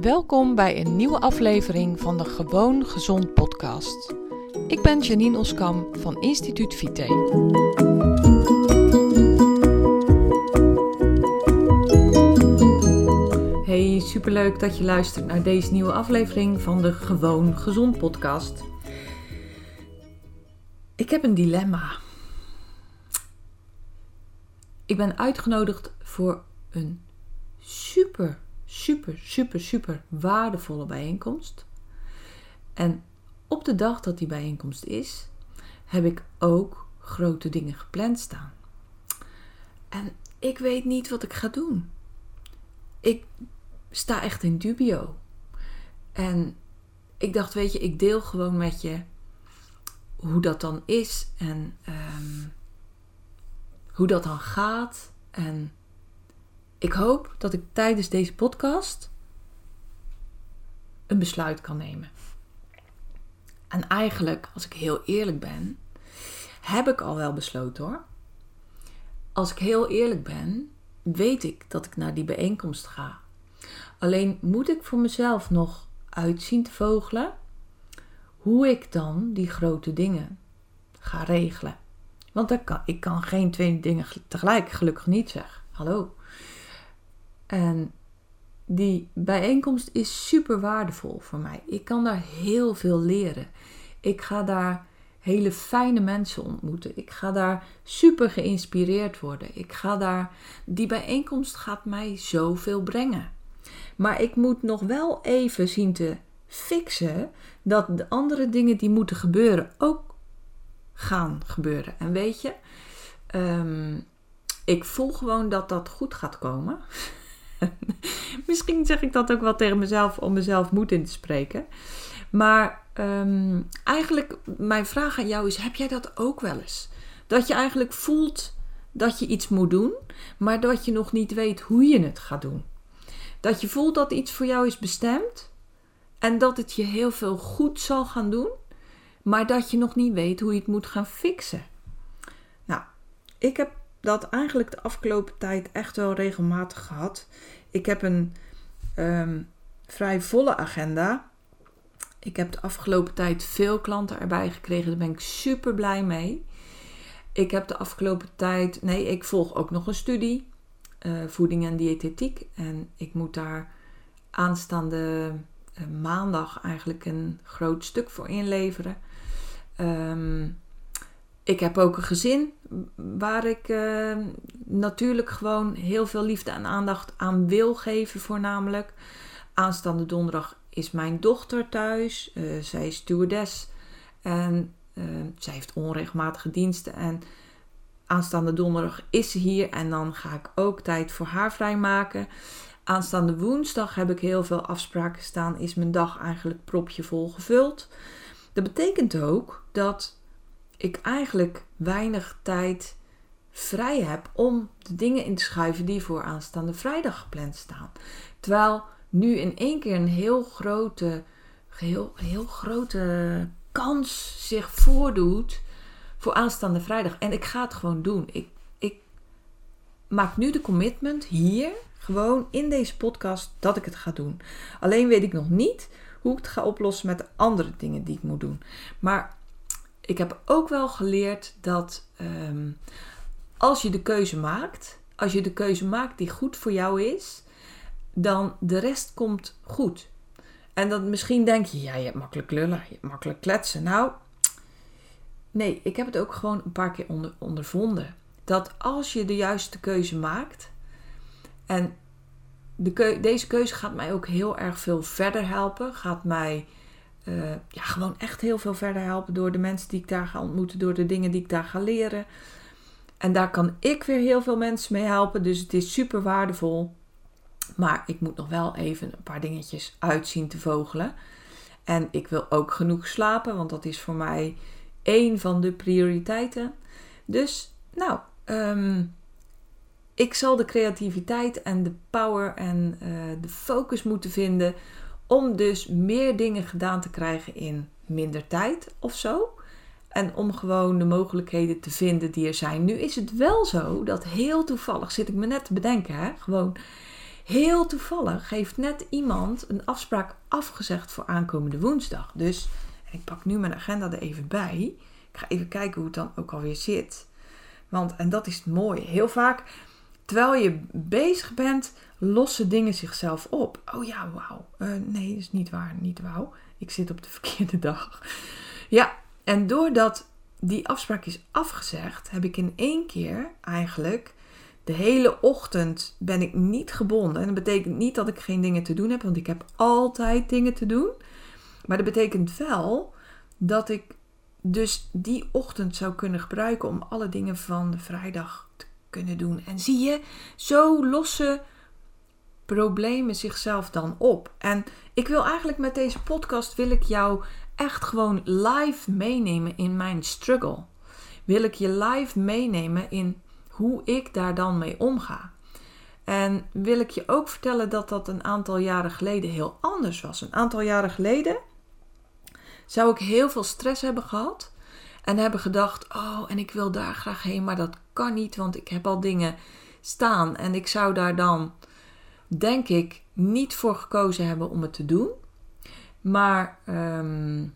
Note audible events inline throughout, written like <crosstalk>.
Welkom bij een nieuwe aflevering van de Gewoon Gezond podcast. Ik ben Janine Oskam van Instituut Vite. Hey, superleuk dat je luistert naar deze nieuwe aflevering van de Gewoon Gezond podcast. Ik heb een dilemma. Ik ben uitgenodigd voor een super super, super, super waardevolle bijeenkomst. En op de dag dat die bijeenkomst is, heb ik ook grote dingen gepland staan. En ik weet niet wat ik ga doen. Ik sta echt in dubio. En ik dacht, weet je, ik deel gewoon met je hoe dat dan is en um, hoe dat dan gaat. En ik hoop dat ik tijdens deze podcast een besluit kan nemen. En eigenlijk, als ik heel eerlijk ben, heb ik al wel besloten hoor. Als ik heel eerlijk ben, weet ik dat ik naar die bijeenkomst ga. Alleen moet ik voor mezelf nog uitzien te vogelen hoe ik dan die grote dingen ga regelen. Want kan, ik kan geen twee dingen tegelijk gelukkig niet zeggen. Hallo. En die bijeenkomst is super waardevol voor mij. Ik kan daar heel veel leren. Ik ga daar hele fijne mensen ontmoeten. Ik ga daar super geïnspireerd worden. Ik ga daar. Die bijeenkomst gaat mij zoveel brengen. Maar ik moet nog wel even zien te fixen dat de andere dingen die moeten gebeuren ook gaan gebeuren. En weet je, um, ik voel gewoon dat dat goed gaat komen. <laughs> Misschien zeg ik dat ook wel tegen mezelf om mezelf moed in te spreken. Maar ehm, eigenlijk, mijn vraag aan jou is: heb jij dat ook wel eens? Dat je eigenlijk voelt dat je iets moet doen, maar dat je nog niet weet hoe je het gaat doen. Dat je voelt dat iets voor jou is bestemd en dat het je heel veel goed zal gaan doen, maar dat je nog niet weet hoe je het moet gaan fixen. Nou, ik heb dat eigenlijk de afgelopen tijd echt wel regelmatig gehad. Ik heb een ehm, vrij volle agenda. Ik heb de afgelopen tijd veel klanten erbij gekregen. Daar ben ik super blij mee. Ik heb de afgelopen tijd. Nee, ik volg ook nog een studie. Uh, voeding en diëtetiek. En ik moet daar aanstaande uh, maandag eigenlijk een groot stuk voor inleveren. Um, ik heb ook een gezin waar ik uh, natuurlijk gewoon heel veel liefde en aandacht aan wil geven, voornamelijk. Aanstaande donderdag is mijn dochter thuis. Uh, zij is stewardess en uh, zij heeft onregelmatige diensten. En aanstaande donderdag is ze hier en dan ga ik ook tijd voor haar vrijmaken. Aanstaande woensdag heb ik heel veel afspraken staan. Is mijn dag eigenlijk propje vol gevuld. Dat betekent ook dat ik eigenlijk weinig tijd vrij heb om de dingen in te schuiven die voor aanstaande vrijdag gepland staan. Terwijl nu in één keer een heel grote, heel, heel grote kans zich voordoet voor aanstaande vrijdag. En ik ga het gewoon doen. Ik, ik maak nu de commitment hier, gewoon in deze podcast, dat ik het ga doen. Alleen weet ik nog niet hoe ik het ga oplossen met de andere dingen die ik moet doen. Maar ik heb ook wel geleerd dat ehm, als je de keuze maakt, als je de keuze maakt die goed voor jou is, dan de rest komt goed. En dan misschien denk je, ja, je hebt makkelijk lullen, je hebt makkelijk kletsen. Nou, nee, ik heb het ook gewoon een paar keer onder, ondervonden. Dat als je de juiste keuze maakt, en de deze keuze gaat mij ook heel erg veel verder helpen, gaat mij uh, ja, gewoon echt heel veel verder helpen door de mensen die ik daar ga ontmoeten, door de dingen die ik daar ga leren. En daar kan ik weer heel veel mensen mee helpen, dus het is super waardevol. Maar ik moet nog wel even een paar dingetjes uitzien te vogelen. En ik wil ook genoeg slapen, want dat is voor mij één van de prioriteiten. Dus, nou, um, ik zal de creativiteit en de power en uh, de focus moeten vinden om dus meer dingen gedaan te krijgen in minder tijd of zo. En om gewoon de mogelijkheden te vinden die er zijn. Nu is het wel zo dat heel toevallig, zit ik me net te bedenken, hè, gewoon Heel toevallig heeft net iemand een afspraak afgezegd voor aankomende woensdag. Dus ik pak nu mijn agenda er even bij. Ik ga even kijken hoe het dan ook alweer zit. Want, en dat is mooi, heel vaak terwijl je bezig bent, lossen dingen zichzelf op. Oh ja, wauw. Uh, nee, is niet waar, niet wauw. Ik zit op de <laughs> verkeerde dag. Ja, en doordat die afspraak is afgezegd, heb ik in één keer eigenlijk de hele ochtend ben ik niet gebonden. En dat betekent niet dat ik geen dingen te doen heb, want ik heb altijd dingen te doen. Maar dat betekent wel dat ik dus die ochtend zou kunnen gebruiken om alle dingen van de vrijdag te kunnen doen. En zie je, zo lossen problemen zichzelf dan op. En ik wil eigenlijk met deze podcast wil ik jou echt gewoon live meenemen in mijn struggle. Wil ik je live meenemen in hoe ik daar dan mee omga. En wil ik je ook vertellen dat dat een aantal jaren geleden heel anders was. Een aantal jaren geleden zou ik heel veel stress hebben gehad. En hebben gedacht: oh, en ik wil daar graag heen, maar dat kan niet, want ik heb al dingen staan. En ik zou daar dan, denk ik, niet voor gekozen hebben om het te doen. Maar um,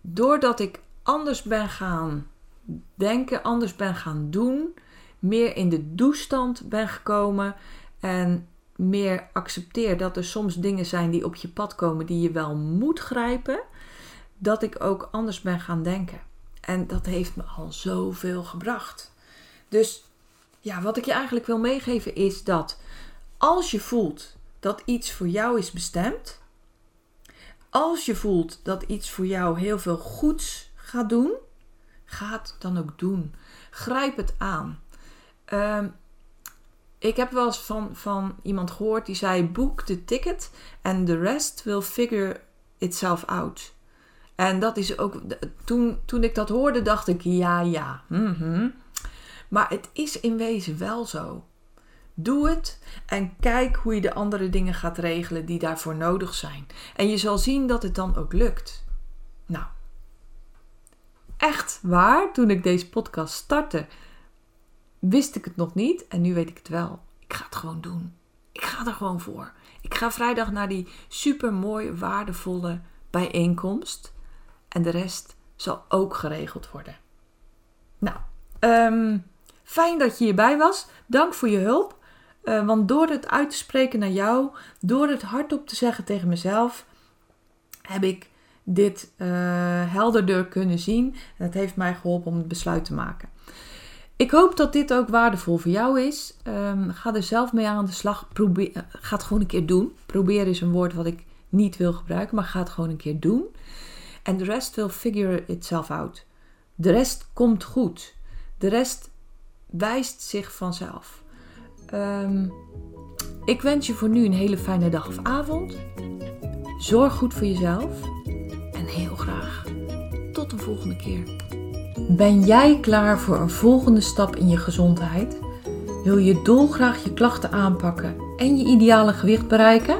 doordat ik anders ben gaan denken, anders ben gaan doen, meer in de doestand ben gekomen en meer accepteer dat er soms dingen zijn die op je pad komen die je wel moet grijpen, dat ik ook anders ben gaan denken. En dat heeft me al zoveel gebracht. Dus ja, wat ik je eigenlijk wil meegeven is dat als je voelt dat iets voor jou is bestemd, als je voelt dat iets voor jou heel veel goeds gaat doen, ga het dan ook doen. Grijp het aan. Um, ik heb wel eens van, van iemand gehoord die zei: boek de ticket en the rest will figure itself out. En dat is ook, toen, toen ik dat hoorde, dacht ik: ja, ja. Mm Maar het is in wezen wel zo. Doe het en kijk hoe je de andere dingen gaat regelen die daarvoor nodig zijn. En je zal zien dat het dan ook lukt. Nou, echt waar, toen ik deze podcast startte, wist ik het nog niet en nu weet ik het wel. Ik ga het gewoon doen. Ik ga er gewoon voor. Ik ga vrijdag naar die super mooie, waardevolle bijeenkomst. En de rest zal ook geregeld worden. Nou, um, fijn dat je hierbij was. Dank voor je hulp. Uh, want door het uit te spreken naar jou, door het hardop te zeggen tegen mezelf, heb ik dit uh, helderder kunnen zien. En het heeft mij geholpen om het besluit te maken. Ik hoop dat dit ook waardevol voor jou is. Um, ga er zelf mee aan de slag. Probeer, uh, ga het gewoon een keer doen. Probeer is een woord wat ik niet wil gebruiken, maar ga het gewoon een keer doen. En de rest will figure itself out. De rest komt goed. De rest wijst zich vanzelf. Um, ik wens je voor nu een hele fijne dag of avond. Zorg goed voor jezelf. En heel graag tot de volgende keer. Ben jij klaar voor een volgende stap in je gezondheid? Wil je dolgraag je klachten aanpakken en je ideale gewicht bereiken?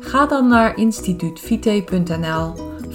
Ga dan naar instituutvite.nl